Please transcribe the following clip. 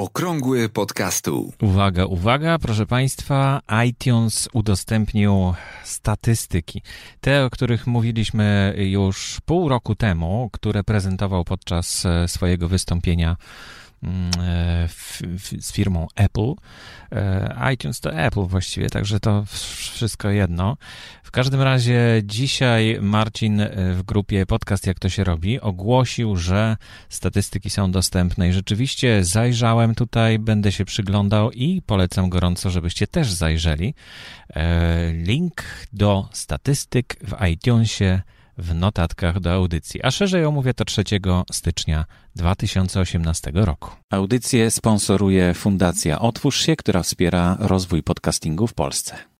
Okrągły podcastu. Uwaga, uwaga, proszę Państwa, iTunes udostępnił statystyki. Te, o których mówiliśmy już pół roku temu, które prezentował podczas e, swojego wystąpienia mm, e, z firmą Apple. E, iTunes to Apple właściwie, także to wszystko jedno. W każdym razie dzisiaj Marcin e, w grupie Podcast Jak to się robi ogłosił, że statystyki są dostępne i rzeczywiście zajrzałem tutaj, będę się przyglądał i polecam gorąco, żebyście też zajrzeli. E, link do statystyk w iTunesie w notatkach do audycji, a szerzej omówię to 3 stycznia 2018 roku. Audycję sponsoruje Fundacja Otwórz się, która wspiera rozwój podcastingu w Polsce.